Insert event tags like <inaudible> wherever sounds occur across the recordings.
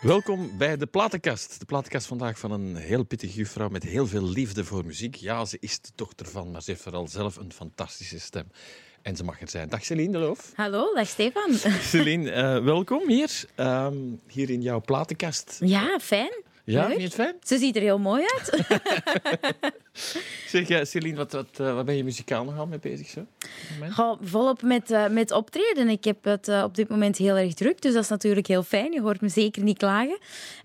Welkom bij de Platenkast. De Platenkast vandaag van een heel pittige juffrouw met heel veel liefde voor muziek. Ja, ze is de dochter van, maar ze heeft vooral zelf een fantastische stem. En ze mag er zijn. Dag Celine de Loof. Hallo, dag Stefan. Celine, uh, welkom hier. Um, hier in jouw platenkast. Ja, fijn. Ja, vind je het fijn? Ze ziet er heel mooi uit. <laughs> zeg, ja, Celine, wat, wat, uh, wat ben je muzikaal nogal mee bezig zo? Goh, volop met, uh, met optreden. Ik heb het uh, op dit moment heel erg druk, dus dat is natuurlijk heel fijn. Je hoort me zeker niet klagen.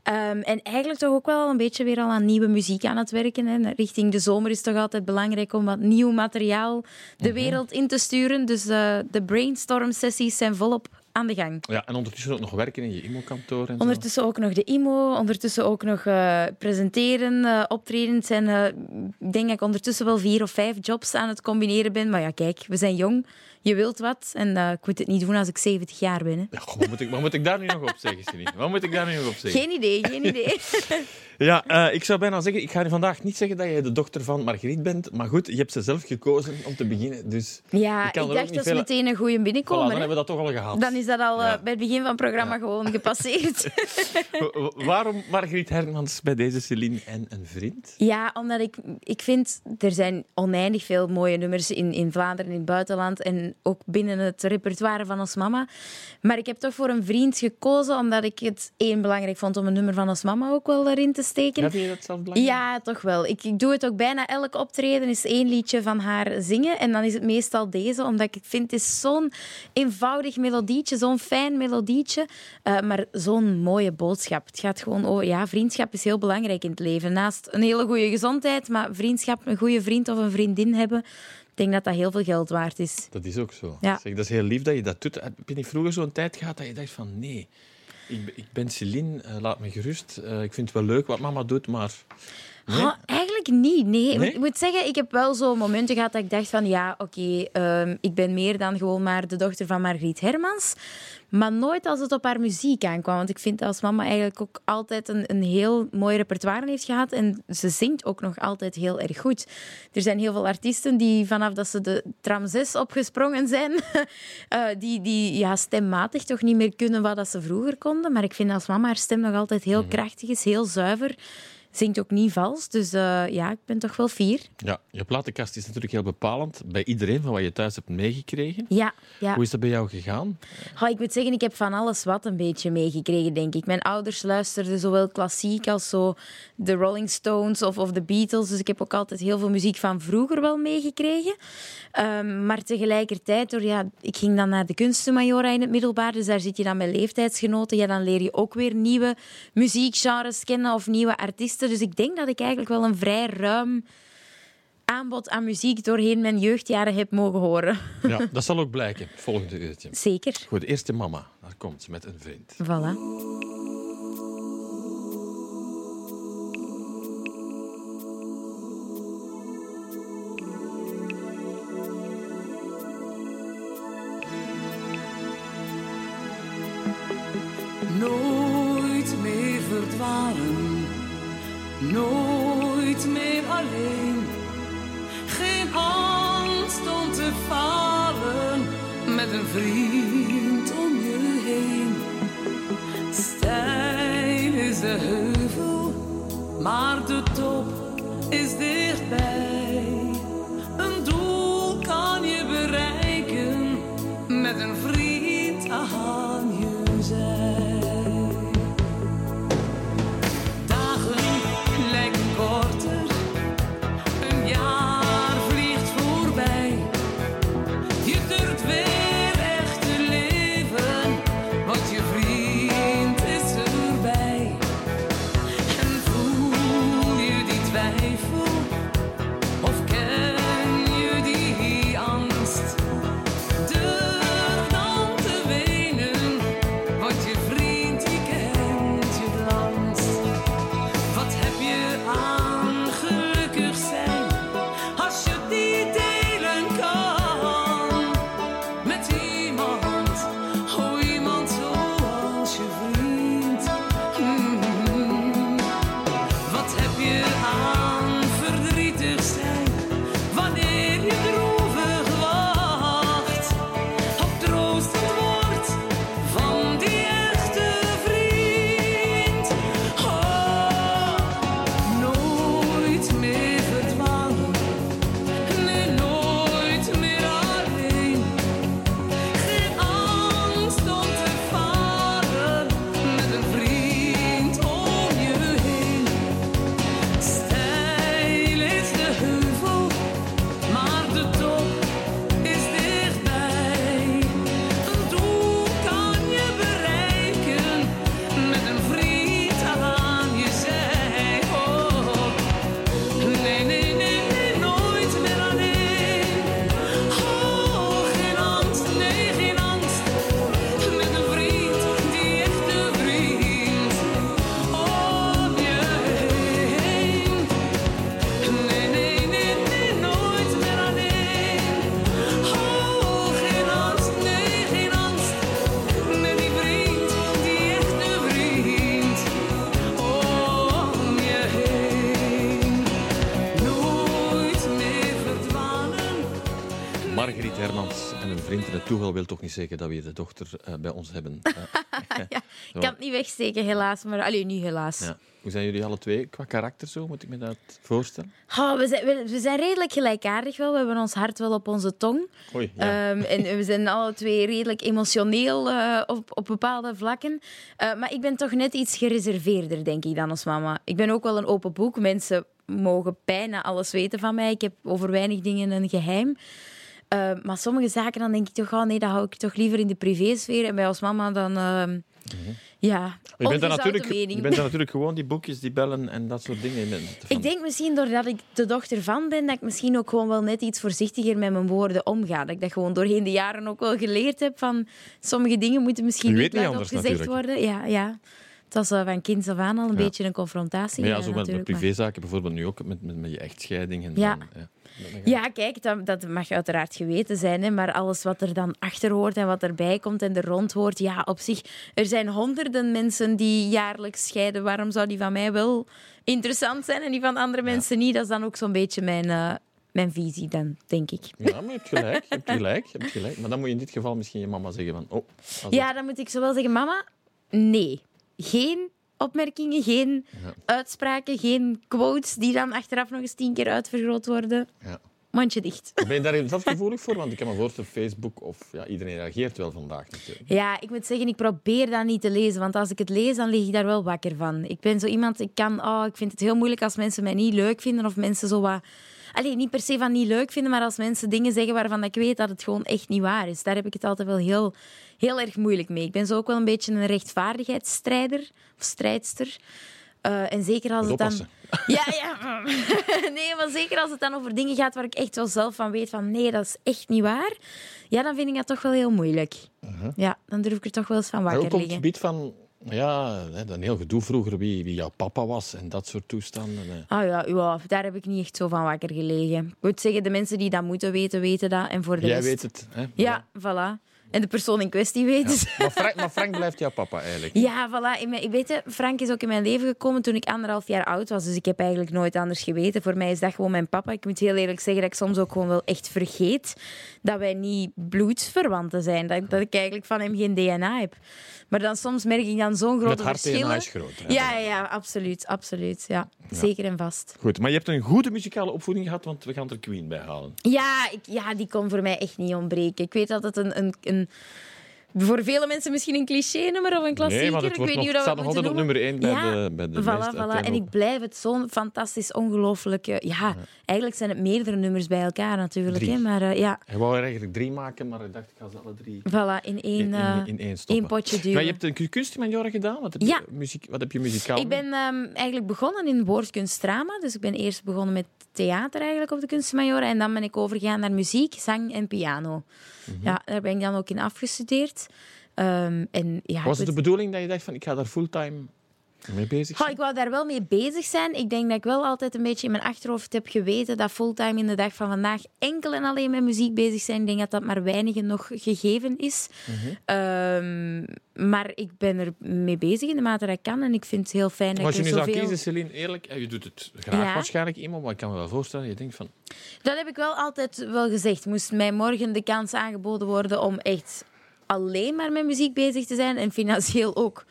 Um, en eigenlijk toch ook wel een beetje weer al aan nieuwe muziek aan het werken. Hè. Richting de zomer is het toch altijd belangrijk om wat nieuw materiaal de Mhm. wereld in te sturen. Dus de brainstorm-sessies zijn volop aan de gang. Ja, en ondertussen ook nog werken in je IMO-kantoor en zo. Ondertussen ook nog de IMO, ondertussen ook nog uh, presenteren, uh, optreden. Het zijn, uh, ik denk dat ik ondertussen wel vier of vijf jobs aan het combineren ben. Maar ja, kijk, we zijn jong, je wilt wat. En uh, ik moet het niet doen als ik 70 jaar ben. Hè. Ja, goh, wat, moet ik, wat moet ik daar nu nog op zeggen, Celine? Wat moet ik daar nu nog op zeggen? Geen idee, geen <laughs> idee. ja, ik zou bijna zeggen, ik ga vandaag niet zeggen dat je de dochter van Margriet bent. Maar goed, je hebt ze zelf gekozen om te beginnen. Dus ja, ik, ik dacht dat is veel... meteen een goede binnenkomen. Voilà, dan hebben we dat toch al gehad. Dan is dat al ja. bij het begin van het programma ja. gewoon gepasseerd. <laughs> Waarom Margriet Hermans bij deze Celine en een vriend? Ja, omdat ik, ik vind, er zijn oneindig veel mooie nummers in, in Vlaanderen, in het buitenland en ook binnen het repertoire van ons mama. Maar ik heb toch voor een vriend gekozen, omdat ik het één belangrijk vond om een nummer van ons mama ook wel erin te steken. Heb je dat zelf belangrijk? Ja, toch wel. Ik, ik doe het ook bijna elk optreden, is één liedje van haar zingen. En dan is het meestal deze, omdat ik vind het is zo'n eenvoudig melodietje, zo'n fijn melodietje, uh, maar zo'n mooie boodschap. Het gaat gewoon over, ja, vriendschap is heel belangrijk in het leven. Naast een hele goede gezondheid, maar vriendschap, een goede vriend of een vriendin hebben, denk dat dat heel veel geld waard is. Dat is ook zo. Ja. Zeg, dat is heel lief dat je dat doet. Heb je niet vroeger zo'n tijd gehad dat je dacht van nee, ik, ik ben Celine, uh, laat me gerust. Uh, ik vind het wel leuk wat mama doet, maar... Nee? Oh, eigenlijk niet, nee. nee. Ik moet zeggen, ik heb wel zo momenten gehad dat ik dacht van ja, oké, okay, um, ik ben meer dan gewoon maar de dochter van Margriet Hermans. Maar nooit als het op haar muziek aankwam. Want ik vind dat als mama eigenlijk ook altijd een, een heel mooi repertoire heeft gehad. En ze zingt ook nog altijd heel erg goed. Er zijn heel veel artiesten die vanaf dat ze de tram 6 opgesprongen zijn, uh, <laughs> die, die ja, stemmatig toch niet meer kunnen wat dat ze vroeger konden. Maar ik vind als mama haar stem nog altijd heel mm. krachtig is, heel zuiver zingt ook niet vals. Dus uh, ja, ik ben toch wel fier. Ja, je platenkast is natuurlijk heel bepalend bij iedereen van wat je thuis hebt meegekregen. Ja, ja. Hoe is dat bij jou gegaan? Oh, ik moet zeggen, ik heb van alles wat een beetje meegekregen, denk ik. Mijn ouders luisterden zowel klassiek als zo de Rolling Stones of, of de Beatles. Dus ik heb ook altijd heel veel muziek van vroeger wel meegekregen. Um, maar tegelijkertijd, door, ja, ik ging dan naar de kunstenmajora in het middelbaar. Dus daar zit je dan met leeftijdsgenoten. Ja, dan leer je ook weer nieuwe muziekgenres kennen of nieuwe artiesten. Dus ik denk dat ik eigenlijk wel een vrij ruim aanbod aan muziek doorheen mijn jeugdjaren heb mogen horen. <laughs> Ja, <laughs> dat zal ook blijken, volgende uurtje. Zeker. Goed, eerste mama, daar komt ze met een vriend. Voilà. Nooit nooit meer alleen. Geen angst om te falen, met een vriend om je heen. Stijl is de heuvel, maar de top het toeval wil toch niet zeggen dat we de dochter uh, bij ons hebben. Uh, <laughs> <laughs> ja, ik kan het niet wegsteken, helaas. Maar alleen niet helaas. Ja. Hoe zijn jullie alle twee qua karakter zo? Moet ik me dat voorstellen? Oh, we, zijn, we, zijn redelijk gelijkaardig wel. We hebben ons hart wel op onze tong. Oei, ja. um, en we zijn alle twee redelijk emotioneel uh, op, op bepaalde vlakken. maar ik ben toch net iets gereserveerder, denk ik, dan als mama. Ik ben ook wel een open boek. Mensen mogen bijna alles weten van mij. Ik heb over weinig dingen een geheim. Uh, maar sommige zaken, dan denk ik toch, oh nee, dat hou ik toch liever in de privésfeer. En bij als mama dan... Uh, mm -hmm. Ja, je bent, dan natuurlijk, je bent dan natuurlijk gewoon die boekjes, die bellen en dat soort dingen. Ik denk misschien doordat ik de dochter van ben, dat ik misschien ook gewoon wel net iets voorzichtiger met mijn woorden omga. Dat ik dat gewoon doorheen de jaren ook wel geleerd heb van sommige dingen moeten misschien niet, niet anders, gezegd natuurlijk. worden. Ja, ja. Het was uh, van kinds af aan al een ja. beetje een confrontatie. Maar ja, zo met, met privézaken bijvoorbeeld nu ook, met, met, met je echtscheiding. En ja. Dan, ja. Ja, kijk, dat, dat, mag uiteraard geweten zijn. Hè, maar alles wat er dan achter hoort en wat erbij komt en er rond hoort, ja, op zich. Er zijn honderden mensen die jaarlijks scheiden. Waarom zou die van mij wel interessant zijn en die van andere mensen niet? Dat is dan ook zo'n beetje mijn, uh, mijn visie, dan, denk ik. Ja, maar je hebt gelijk. Je hebt gelijk, je hebt gelijk. Maar dan moet je in dit geval misschien je mama zeggen van... Oh, ja, dan moet ik zowel zeggen, mama, nee. Geen opmerkingen, geen ja. uitspraken, geen quotes die dan achteraf nog eens tien keer uitvergroot worden. Ja. Mandje dicht. Ben je daar zelf gevoelig voor? Want ik kan me voorstellen, Facebook of ja, iedereen reageert wel vandaag natuurlijk. Ja, ik moet zeggen, ik probeer dat niet te lezen. Want als ik het lees, dan lig ik daar wel wakker van. Ik ben zo iemand, ik kan, oh, ik vind het heel moeilijk als mensen mij niet leuk vinden of mensen zo wat Allee, niet per se van niet leuk vinden, maar als mensen dingen zeggen waarvan ik weet dat het gewoon echt niet waar is. Daar heb ik het altijd wel heel, heel erg moeilijk mee. Ik ben zo ook wel een beetje een rechtvaardigheidsstrijder of strijdster. Uh, en zeker als het dan. <laughs> Ja, ja. <laughs> nee, maar zeker als het dan over dingen gaat waar ik echt wel zelf van weet van nee, dat is echt niet waar. Ja, dan vind ik dat toch wel heel moeilijk. Uh -huh. Ja, dan durf ik er toch wel eens van wakker liggen. Ook op het gebied van ja, een heel gedoe vroeger wie, wie jouw papa was en dat soort toestanden. Ah ja, ja, daar heb ik niet echt zo van wakker gelegen. Ik moet zeggen, de mensen die dat moeten weten, weten dat. En voor de Jij rest... weet het. Hè? Ja, voilà. En de persoon in kwestie weet het. Ja. Maar, Frank, maar, Frank, blijft jouw papa eigenlijk? Ja, voilà. Ik weet Frank is ook in mijn leven gekomen toen ik anderhalf jaar oud was. Dus ik heb eigenlijk nooit anders geweten. Voor mij is dat gewoon mijn papa. Ik moet heel eerlijk zeggen dat ik soms ook gewoon wel echt vergeet dat wij niet bloedverwanten zijn. Dat, dat ik eigenlijk van hem geen DNA heb. Maar dan soms merk ik dan zo'n grote verschillen. is groot. Hè? Ja, ja, absoluut. absoluut ja. ja. Zeker en vast. Goed, maar je hebt een goede muzikale opvoeding gehad, want we gaan er Queen bij halen. Ja, ik, ja die kon voor mij echt niet ontbreken. Ik weet dat het een... een, een voor vele mensen misschien een cliché-nummer of een klassieker. Nee, maar het, ik weet nog, niet hoe dat staat nog altijd op nummer 1 bij ja, de, bij de voilà. En ik blijf het zo'n fantastisch, ongelooflijke... Ja, ja, eigenlijk zijn het meerdere nummers bij elkaar natuurlijk. Hè, maar, uh, ja. Hij wou er eigenlijk drie maken, maar ik dacht, ik ga ze alle drie voilà, in één, in, in, één, één potje duwen. Maar je hebt een kunstmajor gedaan? Wat heb, ja. je, muziek, wat heb je muzikaal Ik ben um, eigenlijk begonnen in woordkunstdrama. Dus ik ben eerst begonnen met theater eigenlijk op de kunstmajor. En dan ben ik overgegaan naar muziek, zang en piano. Mm -hmm. Ja, daar ben ik dan ook in afgestudeerd. Um, en, ja, Was het de bedoeling dat je dacht van ik ga daar fulltime mee bezig zijn? Oh, ik wou daar wel mee bezig zijn. Ik denk dat ik wel altijd een beetje in mijn achterhoofd heb geweten dat fulltime in de dag van vandaag enkel en alleen met muziek bezig zijn. Ik denk dat dat maar weinigen nog gegeven is. Mm -hmm. um, maar ik ben er mee bezig in de mate dat ik kan. En ik vind het heel fijn dat Als je nu zou kiezen, Celine, eerlijk, je doet het graag Ja. waarschijnlijk iemand, maar ik kan me wel voorstellen, je denkt van... Dat heb ik wel altijd wel gezegd. Moest mij morgen de kans aangeboden worden om echt alleen maar met muziek bezig te zijn en financieel ook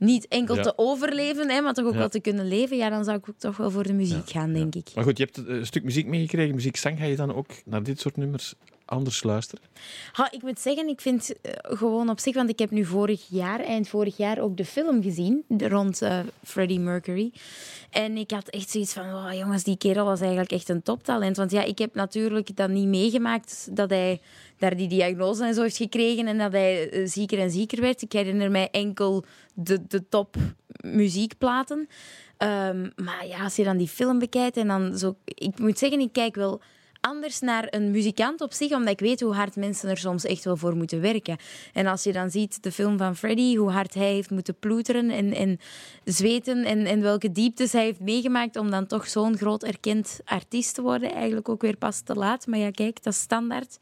niet enkel Ja. te overleven, hè, maar toch ook Ja. wel te kunnen leven, ja, dan zou ik ook toch wel voor de muziek gaan, denk ik. Maar goed, je hebt een stuk muziek meegekregen, muziekzang. Ga je dan ook naar dit soort nummers anders luisteren? Ha, ik moet zeggen, ik vind eh, gewoon op zich, want ik heb nu vorig jaar, eind vorig jaar, ook de film gezien rond eh, Freddie Mercury. En ik had echt zoiets van, oh, jongens, die kerel was eigenlijk echt een toptalent. Want ja, ik heb natuurlijk dat niet meegemaakt dat hij daar die diagnose en zo heeft gekregen en dat hij eh, zieker en zieker werd. Ik herinner mij enkel de, de top muziekplaten. Ehm, maar ja, als je dan die film bekijkt en dan zo... Ik moet zeggen, ik kijk wel anders naar een muzikant op zich, omdat ik weet hoe hard mensen er soms echt wel voor moeten werken. En als je dan ziet de film van Freddy, hoe hard hij heeft moeten ploeteren en, en zweten en, en welke dieptes hij heeft meegemaakt om dan toch zo'n groot erkend artiest te worden, eigenlijk ook weer pas te laat. Maar ja, kijk, dat is standaard.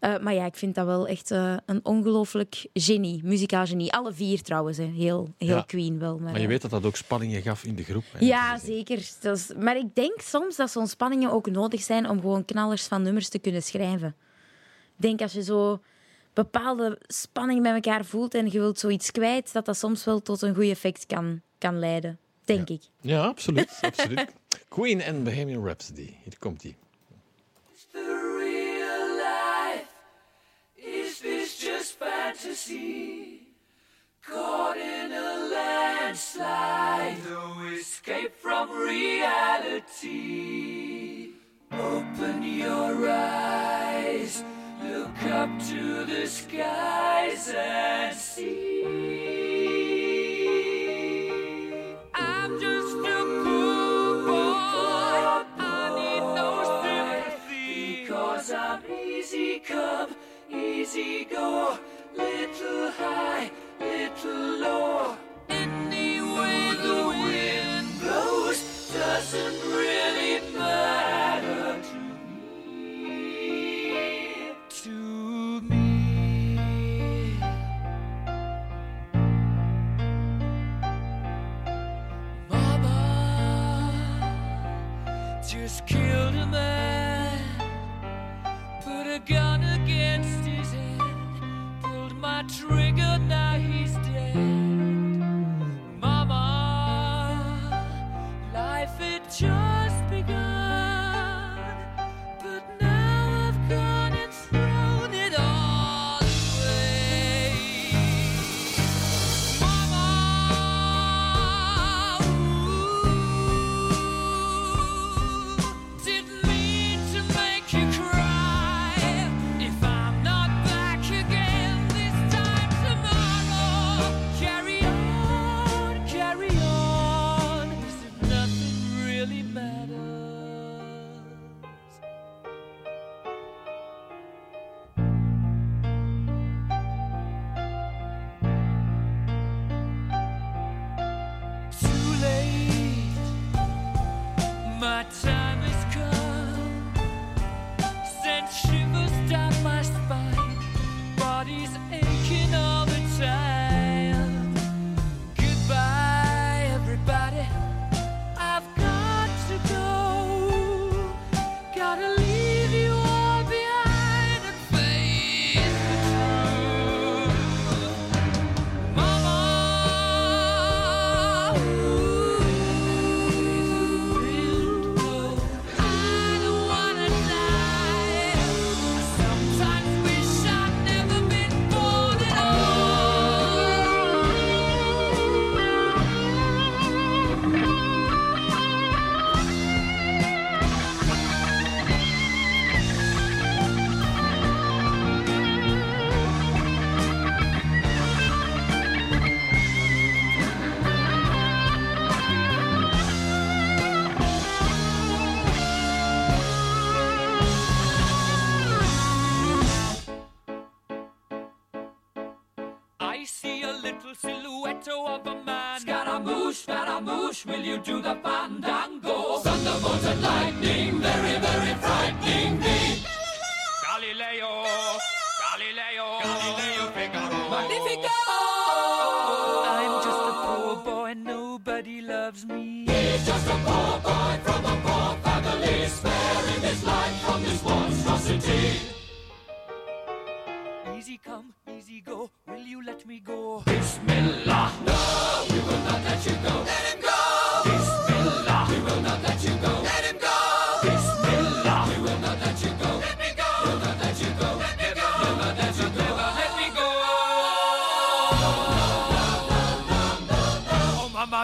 Uh, maar ja, ik vind dat wel echt uh, een ongelooflijk genie, muzikaal genie. Alle vier trouwens, hè. heel, heel Ja. Queen wel. Maar, Maar je uh, weet dat dat ook spanningen gaf in de groep. hè? ja, is- zeker. Is- maar ik denk soms dat zo'n spanningen ook nodig zijn om gewoon knallers van nummers te kunnen schrijven. denk als je zo bepaalde spanning bij elkaar voelt en je wilt zoiets kwijt, dat dat soms wel tot een goed effect kan, kan leiden. Denk ik. Ja, absoluut. absoluut. <laughs> Queen en Bohemian Rhapsody. Hier komt die. Fantasy? Caught in a landslide, no escape from reality. Open your eyes, look up to the skies and see. I'm just a poor boy. I need no sympathy. Because I'm easy come, easy go. Little high, little low. The wind blows doesn't really matter silhouette of a man. Scaramouche, Scaramouche, will you do the fandango? Thunderbolt and lightning, very, very frightening me. Galileo, Galileo, Galileo Figaro. Magnifico! I'm just a poor boy, nobody loves me. He's just a poor boy from a poor family, sparing his life from this monstrosity. Easy come, easy go. Will you let me go? Bismillah. No, we will not let you go. Let him go. Bismillah. We will not let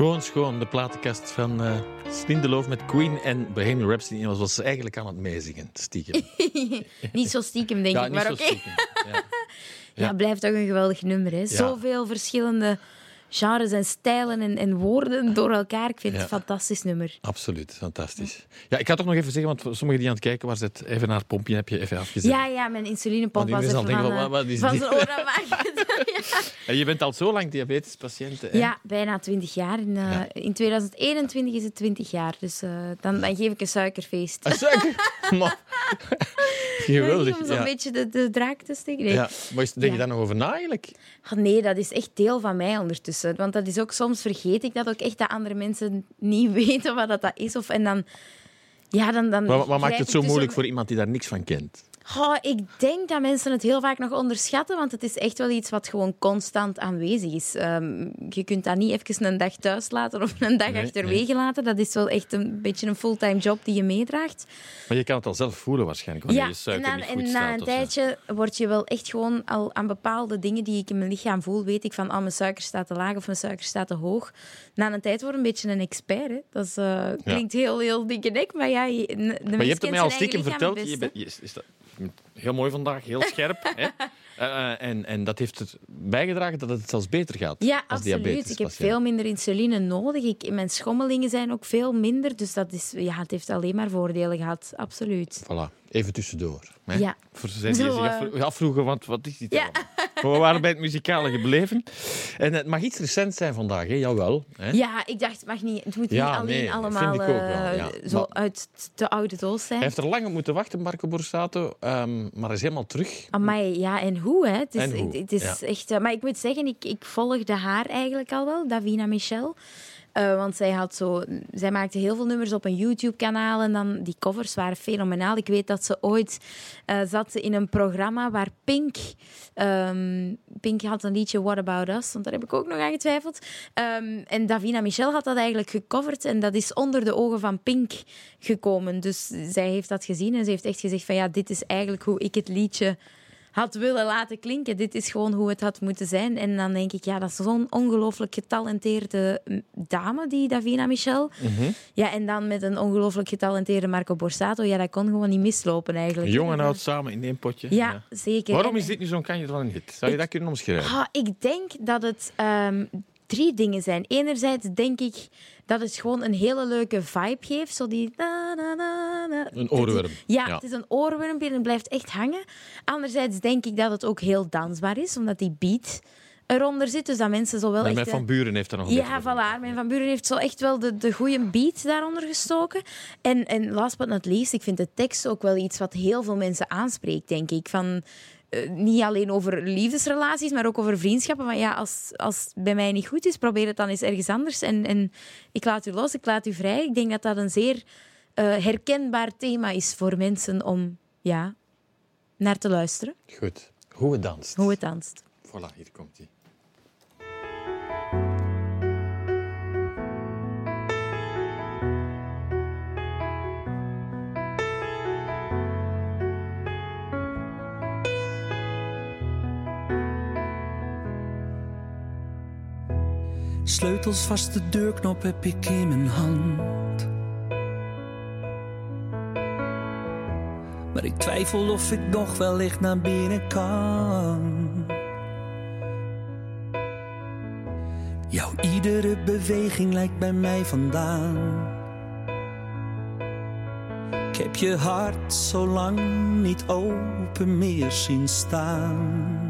Schoon, schoon. De platenkast van uh, Slindeloof met Queen en Bohemian Rhapsody. was was ze eigenlijk aan het meezingen, stiekem. <laughs> niet zo stiekem, denk ja, ik, maar oké. Okay. Ja. <laughs> ja. blijft toch een geweldig nummer. Hè? Zoveel verschillende genres en stijlen en, en woorden door elkaar. Ik vind het een fantastisch nummer. Absoluut, fantastisch. Ja, ik ga toch nog even zeggen, want sommigen die aan het kijken waren, het even naar pompje heb je even afgezet. Ja, ja, mijn insulinepomp was even denken, van, wat, wat is van zijn oor <laughs> ja. Je bent al zo lang diabetespatiënt. Hè? Ja, bijna 20 jaar. In, uh, ja. in 2021 is het 20 jaar, dus uh, dan, dan geef ik een suikerfeest. Een suiker? <laughs> Geweldig. Om zo'n ja. beetje de, de draak te steken. Nee. Ja. Maar denk je daar nog over na eigenlijk? Oh, nee, dat is echt deel van mij ondertussen. Want dat is ook soms vergeet ik dat ook echt dat andere mensen niet <laughs> weten wat dat is. Of, en dan, ja, dan, dan wat maakt het zo moeilijk voor iemand die daar niks van kent? Oh, ik denk dat mensen het heel vaak nog onderschatten, want het is echt wel iets wat gewoon constant aanwezig is. Um, je kunt dat niet even een dag thuis laten of een dag achterwege laten. Dat is wel echt een beetje een fulltime job die je meedraagt. Maar je kan het al zelf voelen waarschijnlijk, wanneer ja, je suiker en, na, niet goed en na een tijdje word je wel echt gewoon al aan bepaalde dingen die ik in mijn lichaam voel, weet ik van, oh, mijn suiker staat te laag of mijn suiker staat te hoog. Na een tijd word je een beetje een expert. Hè. Dat uh, klinkt heel, heel dikke nek, maar ja... Je, de maar je hebt het mij al stiekem verteld. Je bent, je, is dat, heel mooi vandaag, heel scherp. hè? Uh, <laughs> en, en dat heeft er bijgedragen dat het zelfs beter gaat. Ja, als absoluut. Ik heb veel minder insuline nodig. Ik, mijn schommelingen zijn ook veel minder. Dus dat is, ja, het heeft alleen maar voordelen gehad. Absoluut. Voilà. Even tussendoor. Hè? Ja. Voor die zich afvroegen, want wat is dit ja. We waren bij het muzikale gebleven. En het mag iets recent zijn vandaag, hè? jawel. Hè? Ja, ik dacht, het, mag niet, het moet niet alleen allemaal uh, zo uit de oude doos zijn. Hij heeft er lang op moeten wachten, Marco Borsato, um, maar hij is helemaal terug. Amai, ja, en hoe, hè? Het is, en hoe? Het is echt... Uh, maar ik moet zeggen, ik, ik volgde haar eigenlijk al wel, Davina Michel. Uh, want zij, had zo, zij maakte heel veel nummers op een YouTube-kanaal en dan die covers waren fenomenaal. Ik weet dat ze ooit uh, zat in een programma waar Pink... Um, Pink had een liedje What About Us, want daar heb ik ook nog aan getwijfeld. Um, en Davina Michel had dat eigenlijk gecoverd en dat is onder de ogen van Pink gekomen. Dus zij heeft dat gezien en ze heeft echt gezegd van ja, dit is eigenlijk hoe ik het liedje had willen laten klinken. Dit is gewoon hoe het had moeten zijn. En dan denk ik, ja, dat is zo'n ongelooflijk getalenteerde dame, die Davina Michel. Mhm. Ja, en dan met een ongelooflijk getalenteerde Marco Borsato. Ja, dat kon gewoon niet mislopen eigenlijk. Jong en oud samen in één potje. Ja, zeker. Waarom is dit nu zo'n kanje van een hit? Zou je dat kunnen omschrijven? Ah, ik denk dat het um, drie dingen zijn. Enerzijds denk ik dat het gewoon een hele leuke vibe geeft. Zo die... Een oorworm. Ja, het is een oorwormpje en het blijft echt hangen. Anderzijds denk ik dat het ook heel dansbaar is, omdat die beat eronder zit. Dus dat mensen zo wel echt... Mijn Van Buren heeft er nog een Ja, voilà. Mijn Van Buren heeft zo echt wel de, de goede beat daaronder gestoken. En, en last but not least, ik vind de tekst ook wel iets wat heel veel mensen aanspreekt, denk ik. Van uh, niet alleen over liefdesrelaties, maar ook over vriendschappen. Van ja, als, als het bij mij niet goed is, probeer het dan eens ergens anders. En, en ik laat u los, ik laat u vrij. Ik denk dat dat een zeer uh, herkenbaar thema is voor mensen om ja, naar te luisteren. Goed. Hoe het danst. Hoe het danst. Voilà, hier komt hij. Sleutels vast, de deurknop heb ik in mijn hand. Maar ik twijfel of ik nog wellicht naar binnen kan. Jouw iedere beweging lijkt bij mij vandaan. Ik heb je hart zo lang niet open meer zien staan.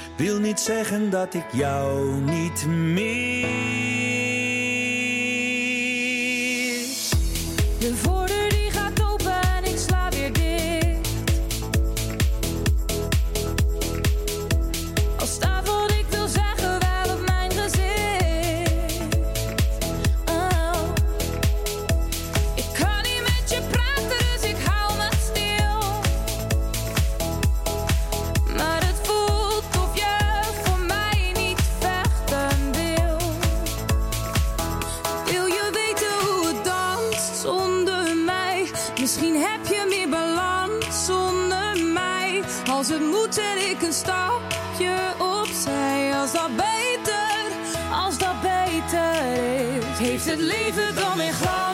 wil niet zeggen dat ik jou niet mis. Een stapje opzij. Als dat beter, als dat beter is. Heeft het leven dan weer glans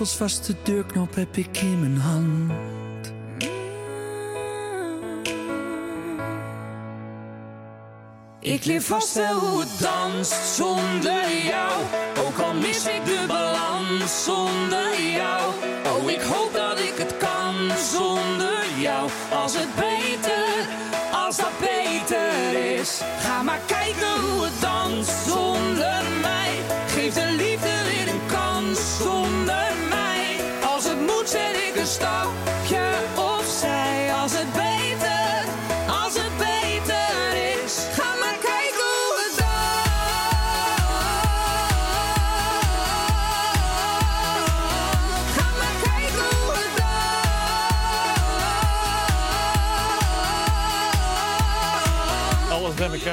Sleutels vast, de deurknop heb ik in mijn hand. Ik leer vast wel hoe het danst zonder jou. Ook al mis ik de balans zonder jou. Oh, ik hoop dat ik het kan zonder jou. Als het beter, als dat beter is. Ga maar kijken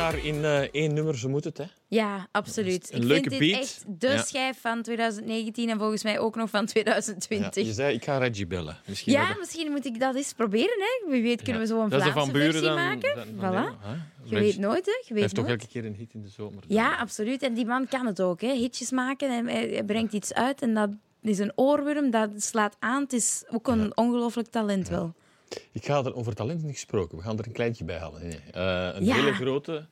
elkaar in eh, één nummer, zo moet het, hè? Ja, absoluut. Een ik leuke vind dit beat. echt de Ja. schijf van 2019 en volgens mij ook nog van Ja, 2020. je zei, ik ga Reggie bellen. Misschien Ja, hebben- misschien moet ik dat eens proberen. Hè. Wie weet kunnen we zo een Dat is de Vlaamse Van Buren versie dan, maken. dan- dan voilà. hè? Je weet nooit, hè. Je weet heeft toch elke keer een hit in de zomer. Ja, absoluut. En die man kan het ook. Hè. Hitjes maken en hij hij brengt iets uit. En dat is een oorworm, dat slaat aan. Het is ook een ongelooflijk talent wel. Ik ga er over talent niet gesproken. We gaan er een kleintje bij halen. Nee. Eh, een Ja. hele grote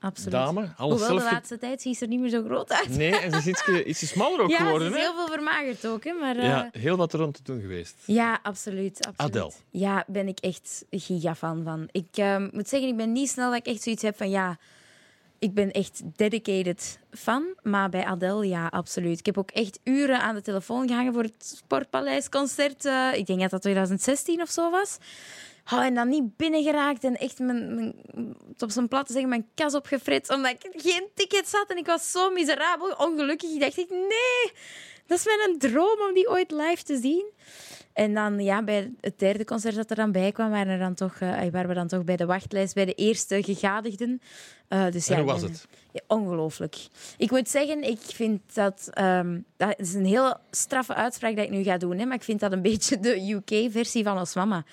Absoluut. dame. Alles Hoewel zelf de laatste tijd ziet ze er niet meer zo groot uit. Nee, en ze is ietsje, <laughs> ietsje smaller ook ja, geworden. ze is hè? heel veel vermagerd ook. Hè. Maar, eh, Ja, heel wat rond te doen geweest. Ja, absoluut, absoluut. Adele. Ja, ben ik echt gigafan van. Ik ehm, moet zeggen, ik ben niet snel dat ik echt zoiets heb van ja, ik ben echt dedicated fan. Maar bij Adele, ja, absoluut. Ik heb ook echt uren aan de telefoon gehangen voor het Sportpaleisconcert. eh, ik denk dat dat 2016 of zo was. Oh, en dan niet binnengeraakt en echt mijn, op zijn plat te zeggen, mijn kas opgefrits omdat ik geen ticket had. En ik was zo miserabel, ongelukkig. Ik dacht, ik, nee, dat is mijn droom om die ooit live te zien. En dan ja, bij het derde concert dat er dan bij kwam, waren, er dan toch, eh, waren we dan toch bij de wachtlijst bij de eerste gegadigden. Eh, dus, En ja, hoe was het? ja, ongelooflijk. Ik moet zeggen, ik vind dat... ehm, dat is een heel straffe uitspraak dat ik nu ga doen, hè, maar ik vind dat een <laughs> beetje de UK-versie van Ons Mama.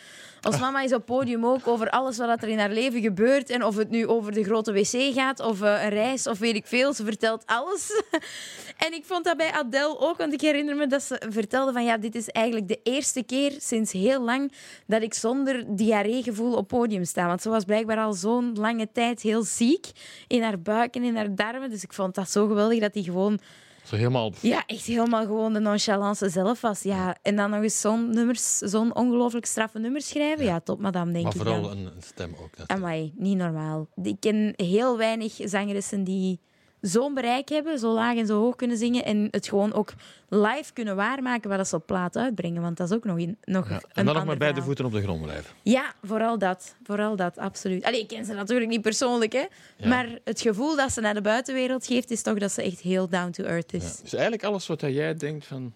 Ons Mama is op podium ook over alles wat er in haar leven gebeurt. En of het nu over de grote wc gaat, of eh, een reis, of weet ik veel. Ze vertelt alles. <laughs> en ik vond dat bij Adele ook, want ik herinner me dat ze vertelde van ja, dit is eigenlijk de eerste keer sinds heel lang dat ik zonder diarreegevoel op podium sta. Want ze was blijkbaar al zo'n lange tijd heel ziek in haar buik en in haar darmen. Dus ik vond dat zo geweldig dat die gewoon, Zo helemaal... ja, echt helemaal gewoon de nonchalance zelf was. Ja, en dan nog eens zo'n nummers, zo'n ongelooflijk straffe nummer schrijven. Ja, top madame, denk Maar ik vooral dan. een, een stem ook. natuurlijk. Amai, niet normaal. Ik ken heel weinig zangeressen die zo'n bereik hebben, zo laag en zo hoog kunnen zingen en het gewoon ook live kunnen waarmaken wat ze op plaat uitbrengen. Want dat is ook nog, in, nog Ja. een En dan nog maar beide voeten op de grond blijven. Ja, vooral dat. Vooral dat, absoluut. Allee, ik ken ze natuurlijk niet persoonlijk, hè. Ja. maar het gevoel dat ze naar de buitenwereld geeft, is toch dat ze echt heel down to earth Ja. is. Dus eigenlijk alles wat jij denkt van...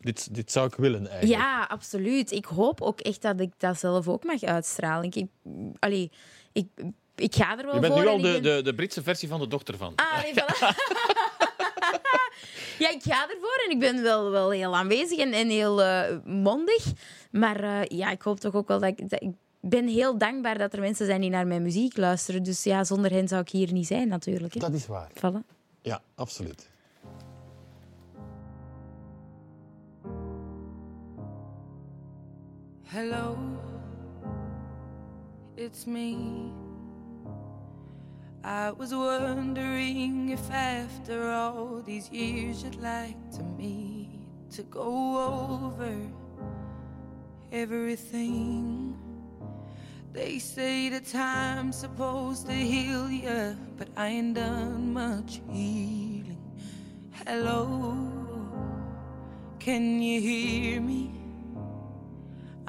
Dit, dit zou ik willen eigenlijk. Ja, absoluut. Ik hoop ook echt dat ik dat zelf ook mag uitstralen. Ik, ik, allee, ik, ik ga er wel Je bent voor. nu al de, ben- de, de Britse versie van de dochter van. Ah, nee, voilà. <laughs> ja, ik ga ervoor en ik ben wel, wel heel aanwezig en, en heel eh, mondig. Maar eh, ja, ik hoop toch ook wel dat ik, dat ik ben heel dankbaar dat er mensen zijn die naar mijn muziek luisteren. Dus ja, zonder hen zou ik hier niet zijn natuurlijk. Hè. Dat is waar. Voilà. Ja, absoluut. Hello, it's me. I was wondering if after all these years you'd like to meet to go over everything. They say the time's supposed to heal you, but I ain't done much healing. Hello, can you hear me?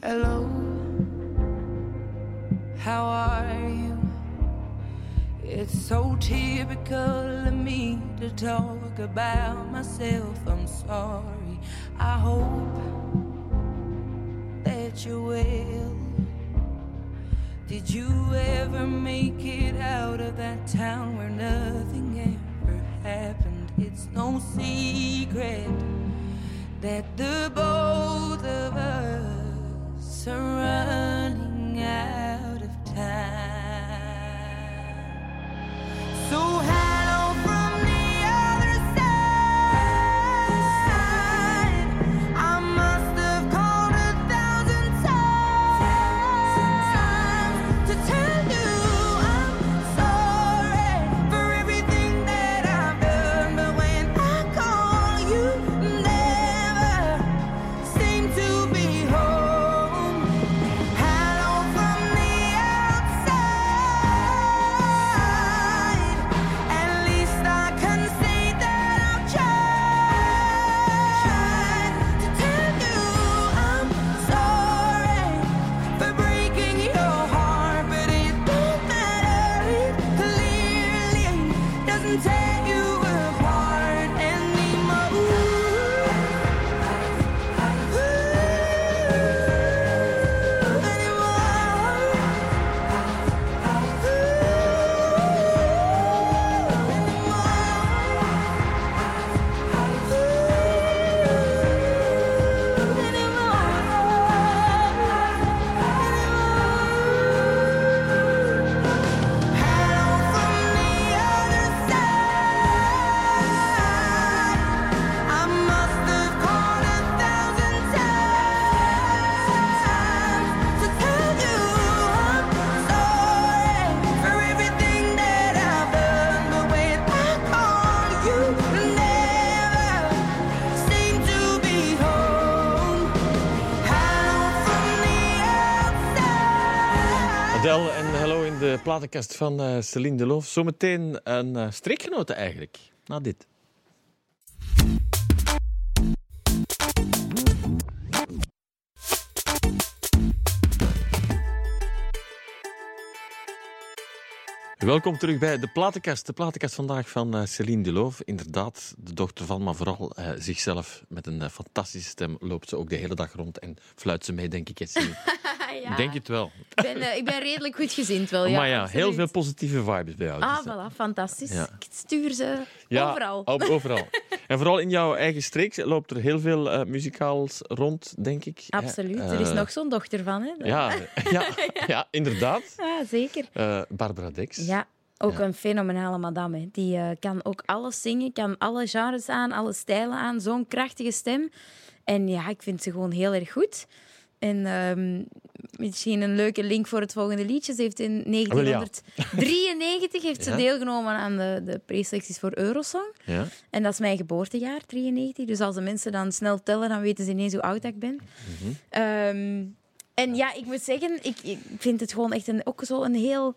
Hello, how are you? It's so typical of me to talk about myself. I'm sorry. I hope that you will. Did you ever make it out of that town where nothing ever happened? It's no secret that the both of us are running out of time. So hello platenkast van eh Celine Deloof. Zometeen een streekgenote eigenlijk, na dit. Welkom terug bij de platenkast. De platenkast vandaag van eh, Celine Deloof. Inderdaad, de dochter van, maar vooral eh, zichzelf. Met een eh, fantastische stem loopt ze ook de hele dag rond en fluit ze mee, denk ik. <laughs> ja. Denk het wel. Ik ben, ik ben redelijk goed gezind wel. Ja, maar ja, heel veel positieve vibes bij jou. Ah, Dus, eh, voilà, fantastisch. Ja. Ik stuur ze Ja, overal. op- <laughs> overal. en vooral in jouw eigen streek loopt er heel veel muzikaals rond, denk ik. Absoluut. Er is nog zo'n dochter van. Hè? Ja, <laughs> ja, ja, inderdaad. Ja, zeker. Barbara Dex. Ja, ook een fenomenale madame. Die eh, kan ook alles zingen, kan alle genres aan, alle stijlen aan. Zo'n krachtige stem. En ja, ik vind ze gewoon heel erg goed. En ehm, misschien een leuke link voor het volgende liedje. Ze heeft in 1993 heeft ze Ja. deelgenomen aan de, de preselecties voor Eurosong. Ja. En dat is mijn geboortejaar, 93. Dus als de mensen dan snel tellen, dan weten ze ineens hoe oud ik ben. Ehm, en ja, ik moet zeggen, ik, ik vind het gewoon echt een, ook zo een heel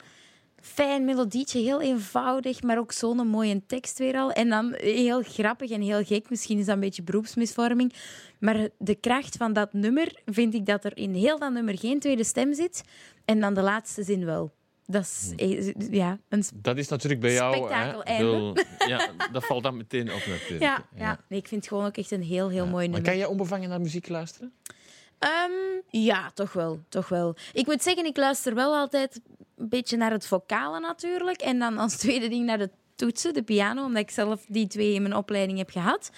fijn melodietje. Heel eenvoudig, maar ook zo'n mooie tekst weer al. En dan heel grappig en heel gek. Misschien is dat een beetje beroepsmisvorming. Maar de kracht van dat nummer vind ik dat er in heel dat nummer geen tweede stem zit. En dan de laatste zin wel. Dat is eh, ja, een Dat is natuurlijk bij jou... Spektakel hè, wel- <laughs> ja, dat valt dan meteen op natuurlijk. Ja, ja. Nee, ik vind het gewoon ook echt een heel, heel mooi Maar nummer. kan jij onbevangen naar muziek luisteren? Ehm, ja, toch wel, toch wel. Ik moet zeggen, ik luister wel altijd een beetje naar het vocale natuurlijk. En dan als tweede ding naar de toetsen, de piano, omdat ik zelf die twee in mijn opleiding heb gehad.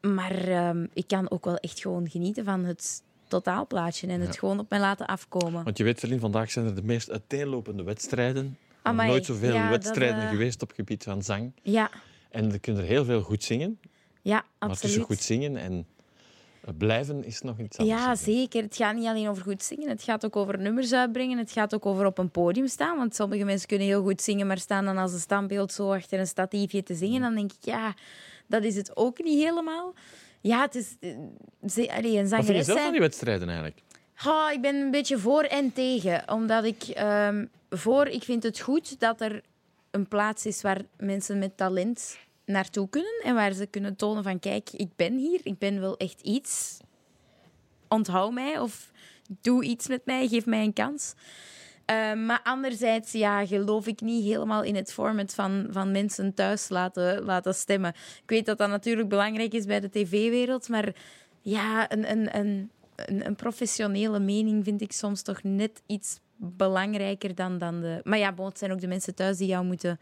Maar ehm, ik kan ook wel echt gewoon genieten van het totaalplaatje en het gewoon op mij laten afkomen. Want je weet, Celine, vandaag zijn er de meest uiteenlopende wedstrijden. Amai, nooit zoveel ja, dat, wedstrijden eh, geweest op het gebied van zang. Ja, En er kunnen er heel veel goed zingen. ja, Maar tussen absoluut. goed zingen en blijven is nog iets anders. Ja, zeker. Het gaat niet alleen over goed zingen. Het gaat ook over nummers uitbrengen. Het gaat ook over op een podium staan. Want sommige mensen kunnen heel goed zingen, maar staan dan als een standbeeld zo achter een statiefje te zingen. Dan denk ik, ja, dat is het ook niet helemaal. Ja, het is... eh, ze- allee, een Wat vind je zangeres zelf van die wedstrijden eigenlijk? Oh, ik ben een beetje voor en tegen. Omdat ik ehm, voor, ik vind het goed dat er een plaats is waar mensen met talent naartoe kunnen. En waar ze kunnen tonen van, kijk, ik ben hier. Ik ben wel echt iets. Onthoud mij of doe iets met mij. Geef mij een kans. Ehm, maar anderzijds ja, geloof ik niet helemaal in het format van, van mensen thuis laten, laten stemmen. Ik weet dat dat natuurlijk belangrijk is bij de tv-wereld, maar ja, een, een, een, een, een professionele mening vind ik soms toch net iets belangrijker dan, dan de... Maar ja, bon, het zijn ook de mensen thuis die jou moeten,